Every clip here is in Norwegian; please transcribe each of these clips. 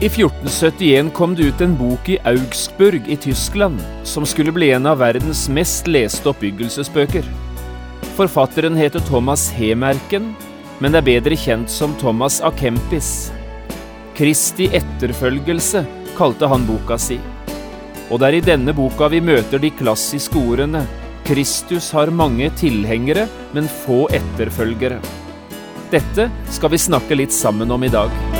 I 1471 kom det ut en bok i Augsburg i Tyskland som skulle bli en av verdens mest leste oppbyggelsesbøker. Forfatteren heter Thomas Hemerken, men er bedre kjent som Thomas A. Kempis. Kristi etterfølgelse kalte han boka si. Og det er i denne boka vi møter de klassiske ordene Kristus har mange tilhengere, men få etterfølgere. Dette skal vi snakke litt sammen om i dag.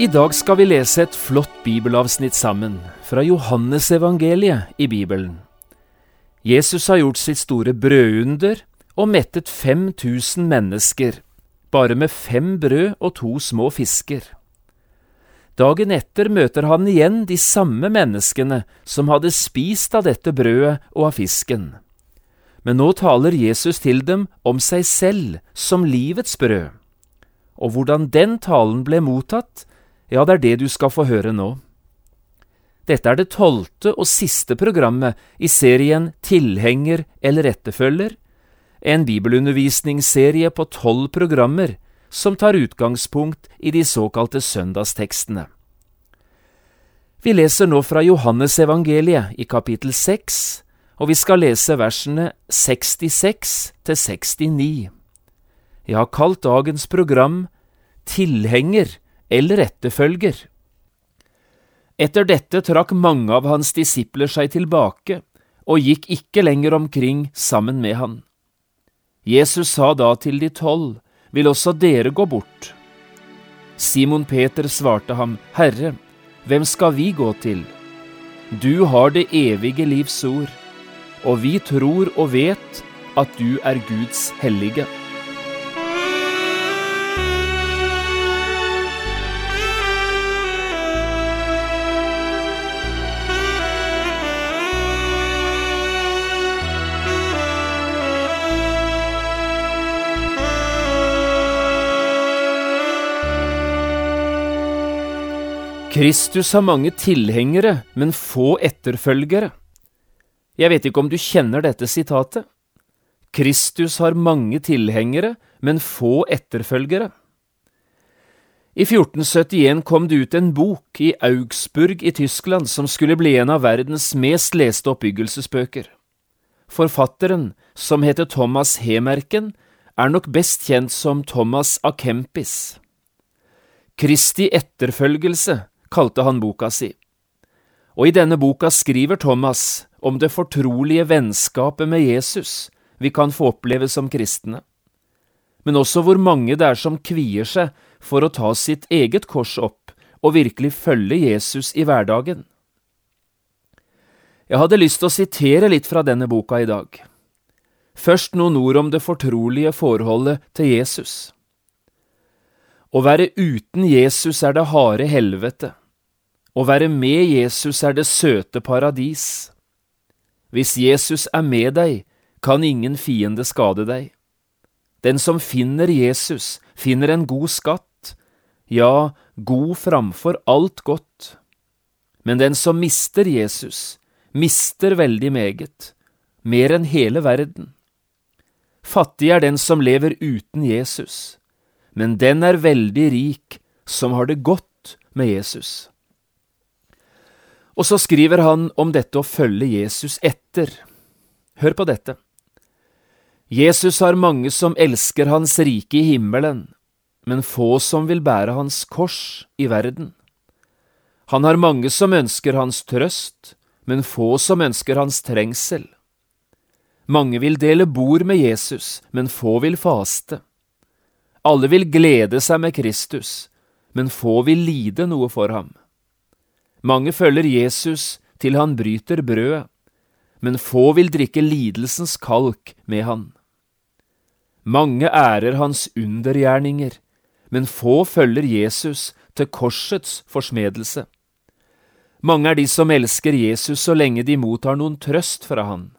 I dag skal vi lese et flott bibelavsnitt sammen, fra Johannesevangeliet i Bibelen. Jesus har gjort sitt store brødunder og mettet 5000 mennesker, bare med fem brød og to små fisker. Dagen etter møter han igjen de samme menneskene som hadde spist av dette brødet og av fisken. Men nå taler Jesus til dem om seg selv som livets brød. Og hvordan den talen ble mottatt, ja, det er det du skal få høre nå. Dette er det tolvte og siste programmet i serien Tilhenger eller etterfølger, en bibelundervisningsserie på tolv programmer som tar utgangspunkt i de såkalte søndagstekstene. Vi leser nå fra Johannesevangeliet i kapittel seks, og vi skal lese versene 66 til 69. Jeg har kalt dagens program Tilhenger eller etterfølger. Etter dette trakk mange av hans disipler seg tilbake og gikk ikke lenger omkring sammen med han. Jesus sa da til de tolv, Vil også dere gå bort? Simon Peter svarte ham, Herre, hvem skal vi gå til? Du har det evige livs ord, og vi tror og vet at du er Guds hellige. Kristus har mange tilhengere, men få etterfølgere. Jeg vet ikke om du kjenner dette sitatet. Kristus har mange tilhengere, men få etterfølgere. I 1471 kom det ut en bok i Augsburg i Tyskland som skulle bli en av verdens mest leste oppbyggelsesbøker. Forfatteren, som heter Thomas Hemerken, er nok best kjent som Thomas Akempis. Kristi etterfølgelse kalte han boka si. Og i denne boka skriver Thomas om det fortrolige vennskapet med Jesus vi kan få oppleve som kristne, men også hvor mange det er som kvier seg for å ta sitt eget kors opp og virkelig følge Jesus i hverdagen. Jeg hadde lyst til å sitere litt fra denne boka i dag. Først noen ord om det fortrolige forholdet til Jesus. Å være uten Jesus er det harde helvete. Å være med Jesus er det søte paradis. Hvis Jesus er med deg, kan ingen fiende skade deg. Den som finner Jesus, finner en god skatt, ja, god framfor alt godt. Men den som mister Jesus, mister veldig meget, mer enn hele verden. Fattig er den som lever uten Jesus, men den er veldig rik som har det godt med Jesus. Og så skriver han om dette å følge Jesus etter. Hør på dette. Jesus har mange som elsker hans rike i himmelen, men få som vil bære hans kors i verden. Han har mange som ønsker hans trøst, men få som ønsker hans trengsel. Mange vil dele bord med Jesus, men få vil faste. alle vil glede seg med Kristus, men få vil lide noe for ham. Mange følger Jesus til han bryter brødet, men få vil drikke lidelsens kalk med han. Mange ærer hans undergjerninger, men få følger Jesus til korsets forsmedelse. Mange er de som elsker Jesus så lenge de mottar noen trøst fra han.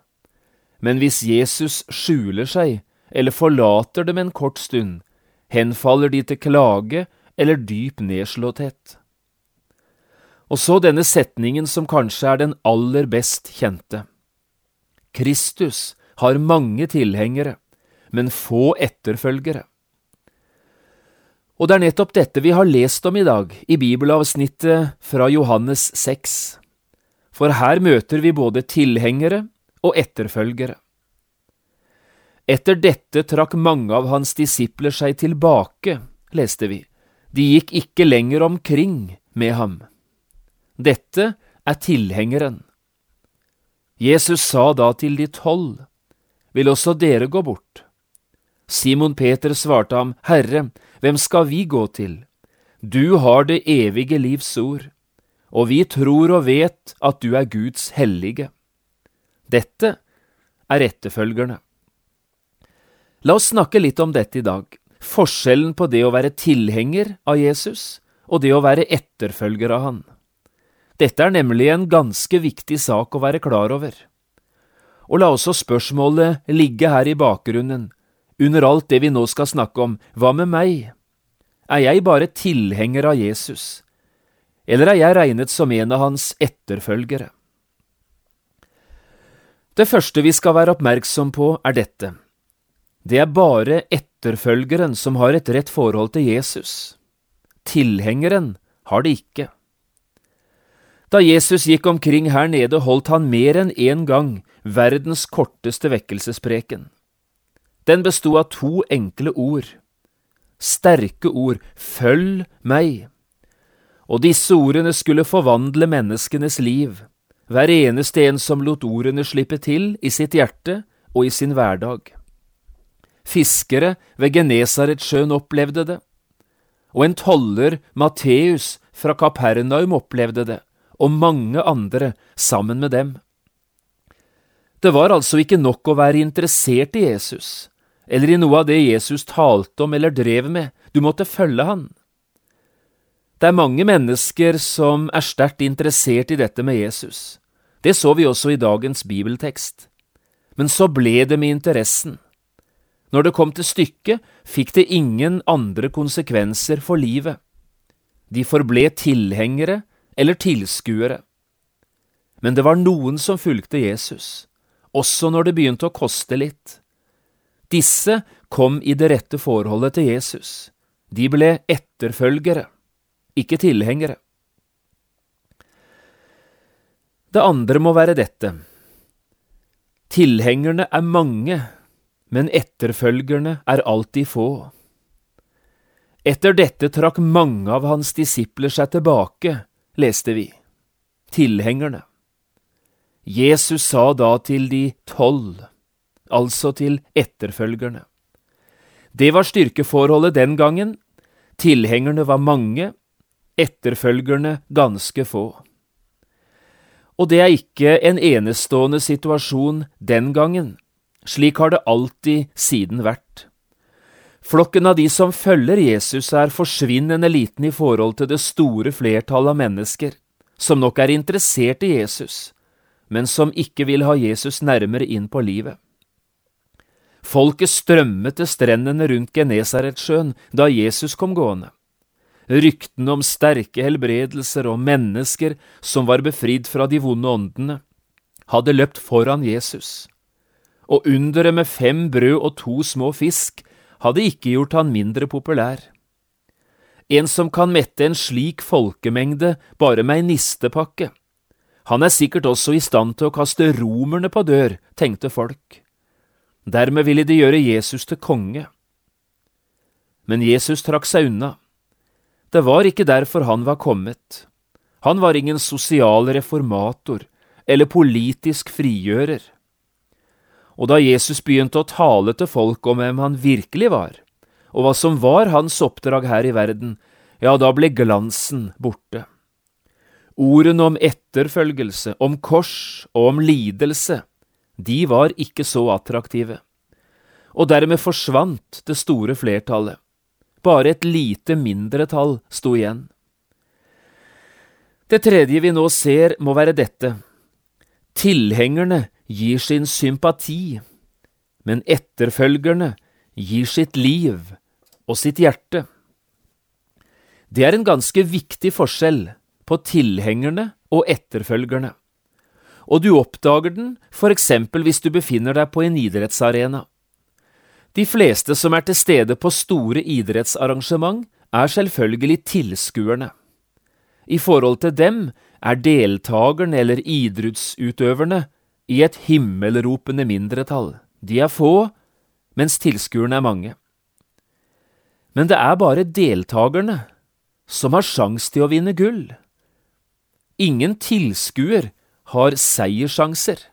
Men hvis Jesus skjuler seg eller forlater dem en kort stund, henfaller de til klage eller dyp nedslåtthet. Og så denne setningen som kanskje er den aller best kjente. Kristus har mange tilhengere, men få etterfølgere. Og det er nettopp dette vi har lest om i dag, i bibelavsnittet fra Johannes 6. For her møter vi både tilhengere og etterfølgere. Etter dette trakk mange av hans disipler seg tilbake, leste vi, de gikk ikke lenger omkring med ham. Dette er tilhengeren. Jesus sa da til de tolv, Vil også dere gå bort? Simon Peter svarte ham, Herre, hvem skal vi gå til? Du har det evige livs ord, og vi tror og vet at du er Guds hellige. Dette er etterfølgerne. La oss snakke litt om dette i dag, forskjellen på det å være tilhenger av Jesus og det å være etterfølger av han. Dette er nemlig en ganske viktig sak å være klar over. Og la også spørsmålet ligge her i bakgrunnen, under alt det vi nå skal snakke om, hva med meg? Er jeg bare tilhenger av Jesus, eller er jeg regnet som en av hans etterfølgere? Det første vi skal være oppmerksom på, er dette. Det er bare etterfølgeren som har et rett forhold til Jesus. Tilhengeren har det ikke. Da Jesus gikk omkring her nede, holdt han mer enn én gang verdens korteste vekkelsespreken. Den bestod av to enkle ord. Sterke ord, følg meg. Og disse ordene skulle forvandle menneskenes liv, hver eneste en som lot ordene slippe til i sitt hjerte og i sin hverdag. Fiskere ved Genesaretsjøen opplevde det, og en toller, Matteus, fra Kapernaum opplevde det, og mange andre sammen med dem. Det var altså ikke nok å være interessert i Jesus, eller i noe av det Jesus talte om eller drev med, du måtte følge han. Det er mange mennesker som er sterkt interessert i dette med Jesus. Det så vi også i dagens bibeltekst. Men så ble det med interessen. Når det kom til stykket, fikk det ingen andre konsekvenser for livet. De forble tilhengere eller tilskuere. Men det var noen som fulgte Jesus, også når det begynte å koste litt. Disse kom i det rette forholdet til Jesus. De ble etterfølgere, ikke tilhengere. Det andre må være dette. Tilhengerne er mange men etterfølgerne er alltid få. Etter dette trakk mange av hans disipler seg tilbake, leste vi, tilhengerne. Jesus sa da til de tolv, altså til etterfølgerne. Det var styrkeforholdet den gangen, tilhengerne var mange, etterfølgerne ganske få. Og det er ikke en enestående situasjon den gangen, slik har det alltid siden vært. Flokken av de som følger Jesus, er forsvinnende liten i forhold til det store flertallet av mennesker, som nok er interessert i Jesus, men som ikke vil ha Jesus nærmere inn på livet. Folket strømmet til strendene rundt Genesaretsjøen da Jesus kom gående. Ryktene om sterke helbredelser og mennesker som var befridd fra de vonde åndene, hadde løpt foran Jesus og underet med fem brød og to små fisk hadde ikke gjort han mindre populær. En som kan mette en slik folkemengde bare med ei nistepakke. Han er sikkert også i stand til å kaste romerne på dør, tenkte folk. Dermed ville de gjøre Jesus til konge. Men Jesus trakk seg unna. Det var ikke derfor han var kommet. Han var ingen sosial reformator eller politisk frigjører. Og da Jesus begynte å tale til folk om hvem han virkelig var, og hva som var hans oppdrag her i verden, ja, da ble glansen borte. Ordene om etterfølgelse, om kors og om lidelse, de var ikke så attraktive. Og dermed forsvant det store flertallet. Bare et lite mindretall sto igjen. Det tredje vi nå ser, må være dette. Tilhengerne gir sin sympati, men etterfølgerne gir sitt liv og sitt hjerte. Det er en ganske viktig forskjell på tilhengerne og etterfølgerne, og du oppdager den for eksempel hvis du befinner deg på en idrettsarena. De fleste som er til stede på store idrettsarrangement, er selvfølgelig tilskuerne. I forhold til dem er deltakerne eller idrettsutøverne i et himmelropende mindretall. De er få, mens tilskuerne er mange. Men det er bare deltakerne som har sjans til å vinne gull. Ingen tilskuer har seiersjanser.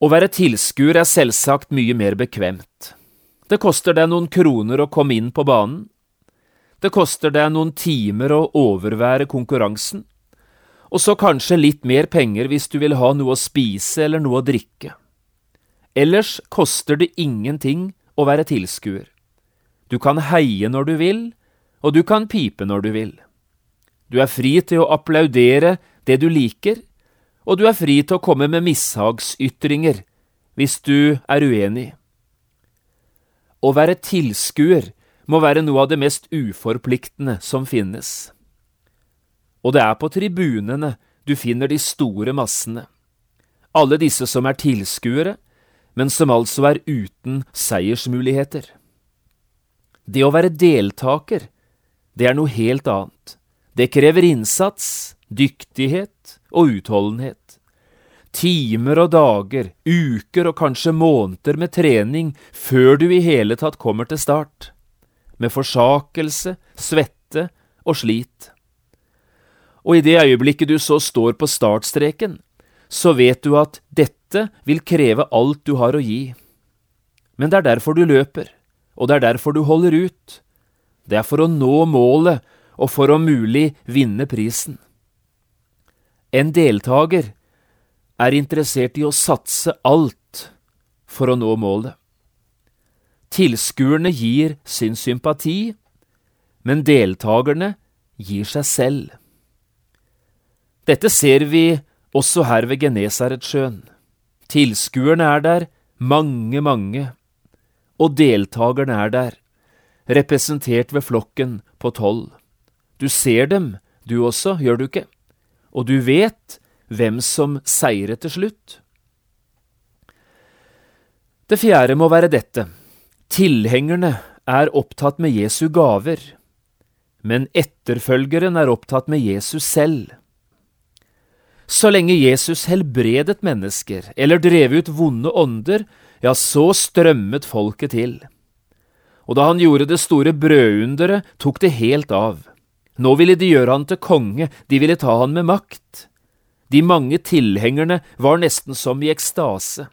Å være tilskuer er selvsagt mye mer bekvemt. Det koster deg noen kroner å komme inn på banen. Det koster deg noen timer å overvære konkurransen. Og så kanskje litt mer penger hvis du vil ha noe å spise eller noe å drikke. Ellers koster det ingenting å være tilskuer. Du kan heie når du vil, og du kan pipe når du vil. Du er fri til å applaudere det du liker, og du er fri til å komme med mishagsytringer hvis du er uenig. Å være tilskuer må være noe av det mest uforpliktende som finnes. Og det er på tribunene du finner de store massene, alle disse som er tilskuere, men som altså er uten seiersmuligheter. Det å være deltaker, det er noe helt annet. Det krever innsats, dyktighet og utholdenhet. Timer og dager, uker og kanskje måneder med trening før du i hele tatt kommer til start. Med forsakelse, svette og slit. Og i det øyeblikket du så står på startstreken, så vet du at dette vil kreve alt du har å gi. Men det er derfor du løper, og det er derfor du holder ut. Det er for å nå målet og for om mulig vinne prisen. En deltaker er interessert i å satse alt for å nå målet. Tilskuerne gir sin sympati, men deltakerne gir seg selv. Dette ser vi også her ved Genesaretsjøen. Tilskuerne er der, mange, mange, og deltakerne er der, representert ved flokken på tolv. Du ser dem, du også, gjør du ikke? Og du vet hvem som seirer til slutt. Det fjerde må være dette. Tilhengerne er opptatt med Jesu gaver, men etterfølgeren er opptatt med Jesus selv. Så lenge Jesus helbredet mennesker eller drev ut vonde ånder, ja, så strømmet folket til. Og da han gjorde det store brødunderet, tok det helt av. Nå ville de gjøre han til konge, de ville ta han med makt. De mange tilhengerne var nesten som i ekstase.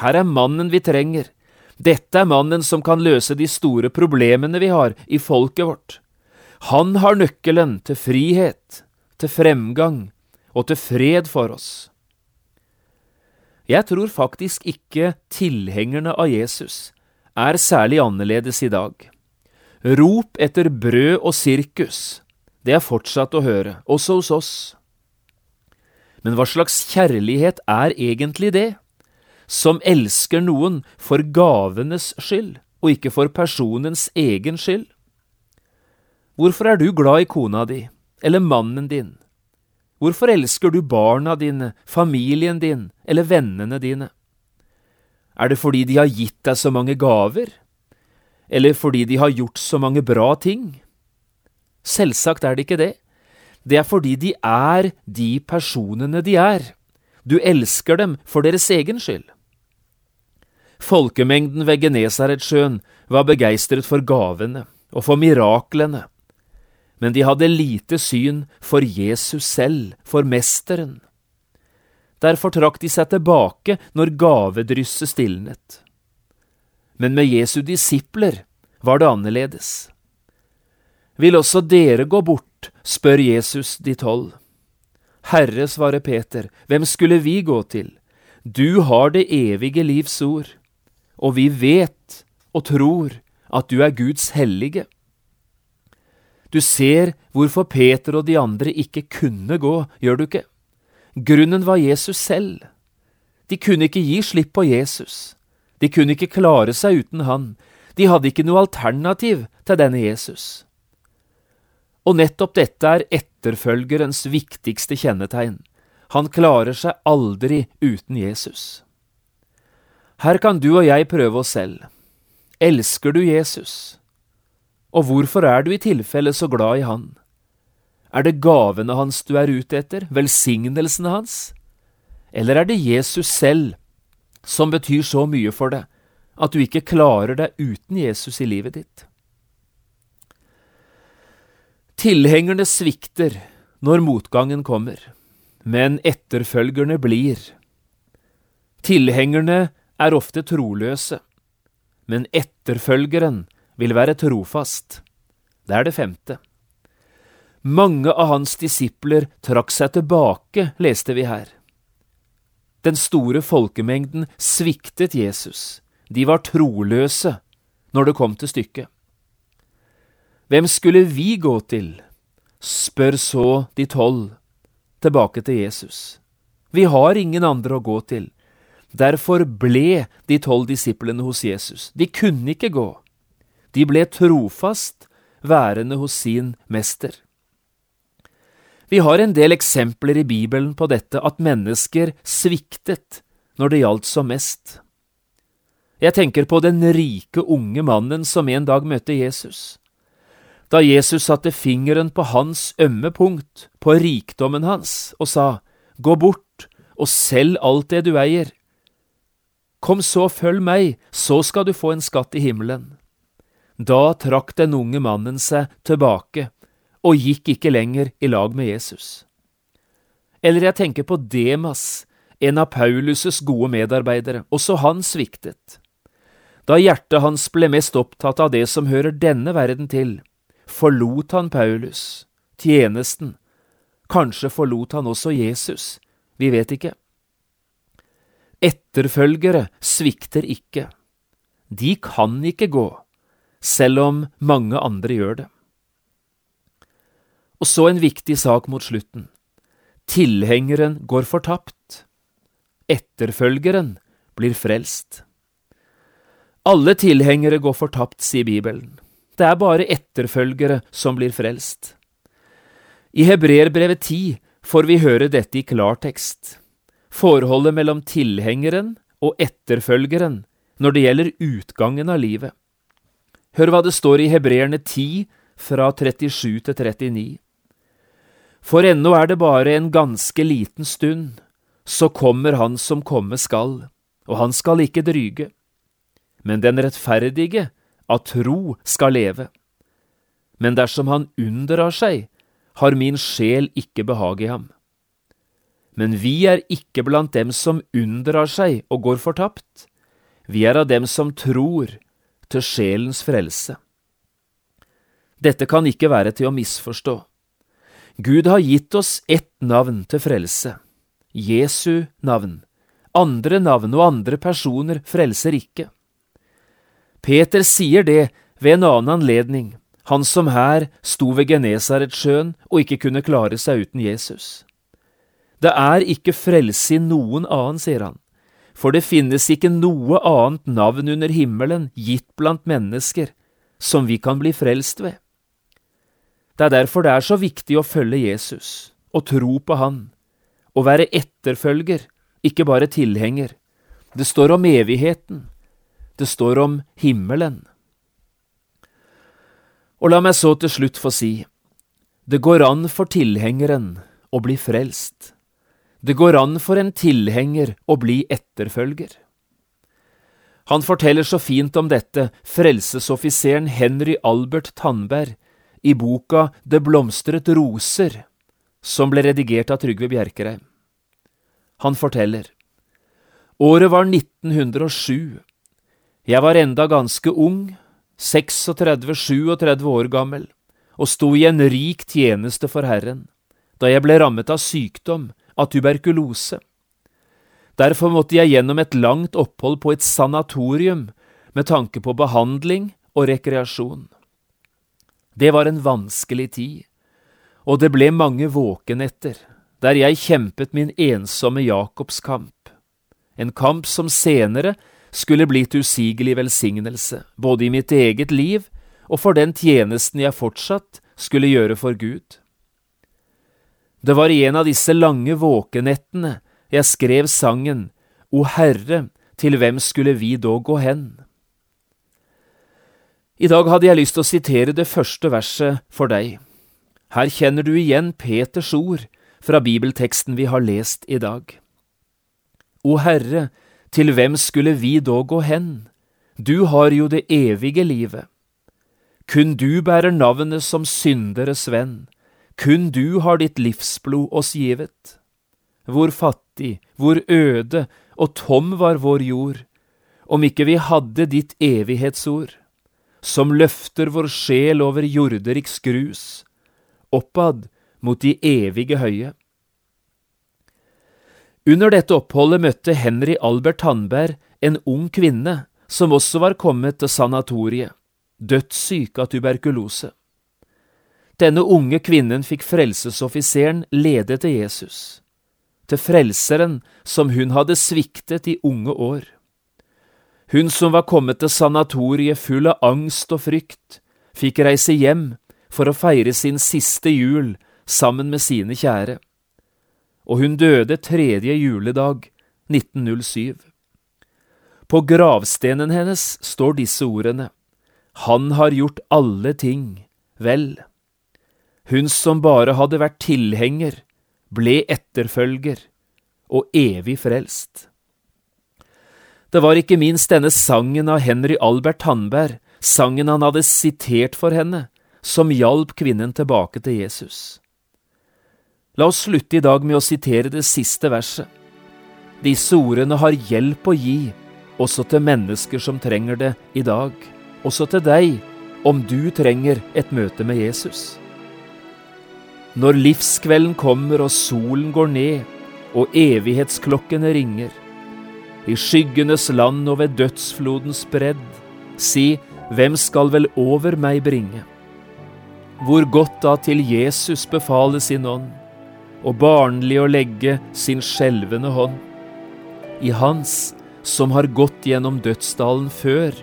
Her er mannen vi trenger. Dette er mannen som kan løse de store problemene vi har i folket vårt. Han har nøkkelen til frihet, til fremgang og til fred for oss. Jeg tror faktisk ikke tilhengerne av Jesus er særlig annerledes i dag. Rop etter brød og sirkus, det er fortsatt å høre, også hos oss. Men hva slags kjærlighet er egentlig det, som elsker noen for gavenes skyld og ikke for personens egen skyld? Hvorfor er du glad i kona di eller mannen din? Hvorfor elsker du barna dine, familien din eller vennene dine? Er det fordi de har gitt deg så mange gaver? Eller fordi de har gjort så mange bra ting? Selvsagt er det ikke det. Det er fordi de er de personene de er. Du elsker dem for deres egen skyld. Folkemengden ved Genesaretsjøen var begeistret for gavene og for miraklene, men de hadde lite syn for Jesus selv, for Mesteren. Derfor trakk de seg tilbake når gavedrysset stilnet. Men med Jesu disipler var det annerledes. Vil også dere gå bort, spør Jesus de tolv. Herre, svarer Peter, hvem skulle vi gå til? Du har det evige livs ord, og vi vet og tror at du er Guds hellige. Du ser hvorfor Peter og de andre ikke kunne gå, gjør du ikke? Grunnen var Jesus selv. De kunne ikke gi slipp på Jesus. De kunne ikke klare seg uten han. De hadde ikke noe alternativ til denne Jesus. Og nettopp dette er etterfølgerens viktigste kjennetegn. Han klarer seg aldri uten Jesus. Her kan du og jeg prøve oss selv. Elsker du Jesus? Og hvorfor er du i tilfelle så glad i han? Er det gavene hans du er ute etter, velsignelsene hans? Eller er det Jesus selv som betyr så mye for deg at du ikke klarer deg uten Jesus i livet ditt? Tilhengerne svikter når motgangen kommer, men etterfølgerne blir. Tilhengerne er ofte troløse, men etterfølgeren vil være trofast. Det er det femte. Mange av hans disipler trakk seg tilbake, leste vi her. Den store folkemengden sviktet Jesus. De var troløse når det kom til stykket. Hvem skulle vi gå til? spør så de tolv tilbake til Jesus. Vi har ingen andre å gå til. Derfor ble de tolv disiplene hos Jesus. De kunne ikke gå. De ble trofast værende hos sin mester. Vi har en del eksempler i Bibelen på dette, at mennesker sviktet når det gjaldt som mest. Jeg tenker på den rike unge mannen som en dag møtte Jesus. Da Jesus satte fingeren på hans ømme punkt, på rikdommen hans, og sa, Gå bort og selg alt det du eier. Kom så, følg meg, så skal du få en skatt i himmelen. Da trakk den unge mannen seg tilbake og gikk ikke lenger i lag med Jesus. Eller jeg tenker på Demas, en av Paulus' gode medarbeidere, også han sviktet. Da hjertet hans ble mest opptatt av det som hører denne verden til, forlot han Paulus, tjenesten, kanskje forlot han også Jesus, vi vet ikke. Etterfølgere svikter ikke. De kan ikke gå, selv om mange andre gjør det. Og så en viktig sak mot slutten. Tilhengeren går fortapt. Etterfølgeren blir frelst. Alle tilhengere går fortapt, sier Bibelen. Det er bare etterfølgere som blir frelst. I Hebreerbrevet 10 får vi høre dette i klartekst. Forholdet mellom tilhengeren og etterfølgeren når det gjelder utgangen av livet. Hør hva det står i Hebreerne 10 fra 37 til 39. For ennå er det bare en ganske liten stund, så kommer Han som komme skal, og han skal ikke dryge. Men den rettferdige av tro skal leve. Men dersom han unndrar seg, har min sjel ikke behag i ham. Men vi er ikke blant dem som unndrar seg og går fortapt, vi er av dem som tror, til sjelens frelse. Dette kan ikke være til å misforstå. Gud har gitt oss ett navn til frelse, Jesu navn. Andre navn og andre personer frelser ikke. Peter sier det ved en annen anledning, han som her sto ved Genesaretsjøen og ikke kunne klare seg uten Jesus. Det er ikke frelse i noen annen, sier han, for det finnes ikke noe annet navn under himmelen gitt blant mennesker som vi kan bli frelst ved. Det er derfor det er så viktig å følge Jesus og tro på Han, og være etterfølger, ikke bare tilhenger. Det står om evigheten. Det står om himmelen. Og la meg så til slutt få si, det går an for tilhengeren å bli frelst. Det går an for en tilhenger å bli etterfølger. Han forteller så fint om dette, frelsesoffiseren Henry Albert Tandberg, i boka Det blomstret roser, som ble redigert av Trygve Bjerkreim. Han forteller. Året var 1907. Jeg var enda ganske ung, 36-37 år gammel, og sto i en rik tjeneste for Herren, da jeg ble rammet av sykdom, av tuberkulose. Derfor måtte jeg gjennom et langt opphold på et sanatorium med tanke på behandling og rekreasjon. Det var en vanskelig tid, og det ble mange våkenetter, der jeg kjempet min ensomme Jakobskamp, en kamp som senere skulle bli til usigelig velsignelse, både i mitt eget liv og for den tjenesten jeg fortsatt skulle gjøre for Gud. Det var i en av disse lange våkenettene jeg skrev sangen O Herre, til hvem skulle vi da gå hen? I dag hadde jeg lyst til å sitere det første verset for deg. Her kjenner du igjen Peters ord fra bibelteksten vi har lest i dag. O Herre, til hvem skulle vi da gå hen? Du har jo det evige livet. Kun du bærer navnet som synderes venn, kun du har ditt livsblod oss givet. Hvor fattig, hvor øde og tom var vår jord, om ikke vi hadde ditt evighetsord, som løfter vår sjel over jorderiks grus, oppad mot de evige høye. Under dette oppholdet møtte Henry Albert Tandberg en ung kvinne som også var kommet til sanatoriet, dødssyk av tuberkulose. Denne unge kvinnen fikk frelsesoffiseren lede til Jesus, til Frelseren som hun hadde sviktet i unge år. Hun som var kommet til sanatoriet full av angst og frykt, fikk reise hjem for å feire sin siste jul sammen med sine kjære og hun døde tredje juledag 1907. På gravstenen hennes står disse ordene, Han har gjort alle ting vel. Hun som bare hadde vært tilhenger, ble etterfølger og evig frelst. Det var ikke minst denne sangen av Henry Albert Tandberg, sangen han hadde sitert for henne, som hjalp kvinnen tilbake til Jesus. La oss slutte i dag med å sitere det siste verset. Disse ordene har hjelp å gi, også til mennesker som trenger det i dag, også til deg, om du trenger et møte med Jesus. Når livskvelden kommer og solen går ned og evighetsklokkene ringer, i skyggenes land og ved dødsflodens bredd, si, hvem skal vel over meg bringe? Hvor godt da til Jesus befale sin ånd, og barnlig å legge sin skjelvende hånd. I Hans som har gått gjennom dødsdalen før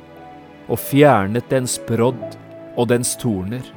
og fjernet dens brodd og dens torner.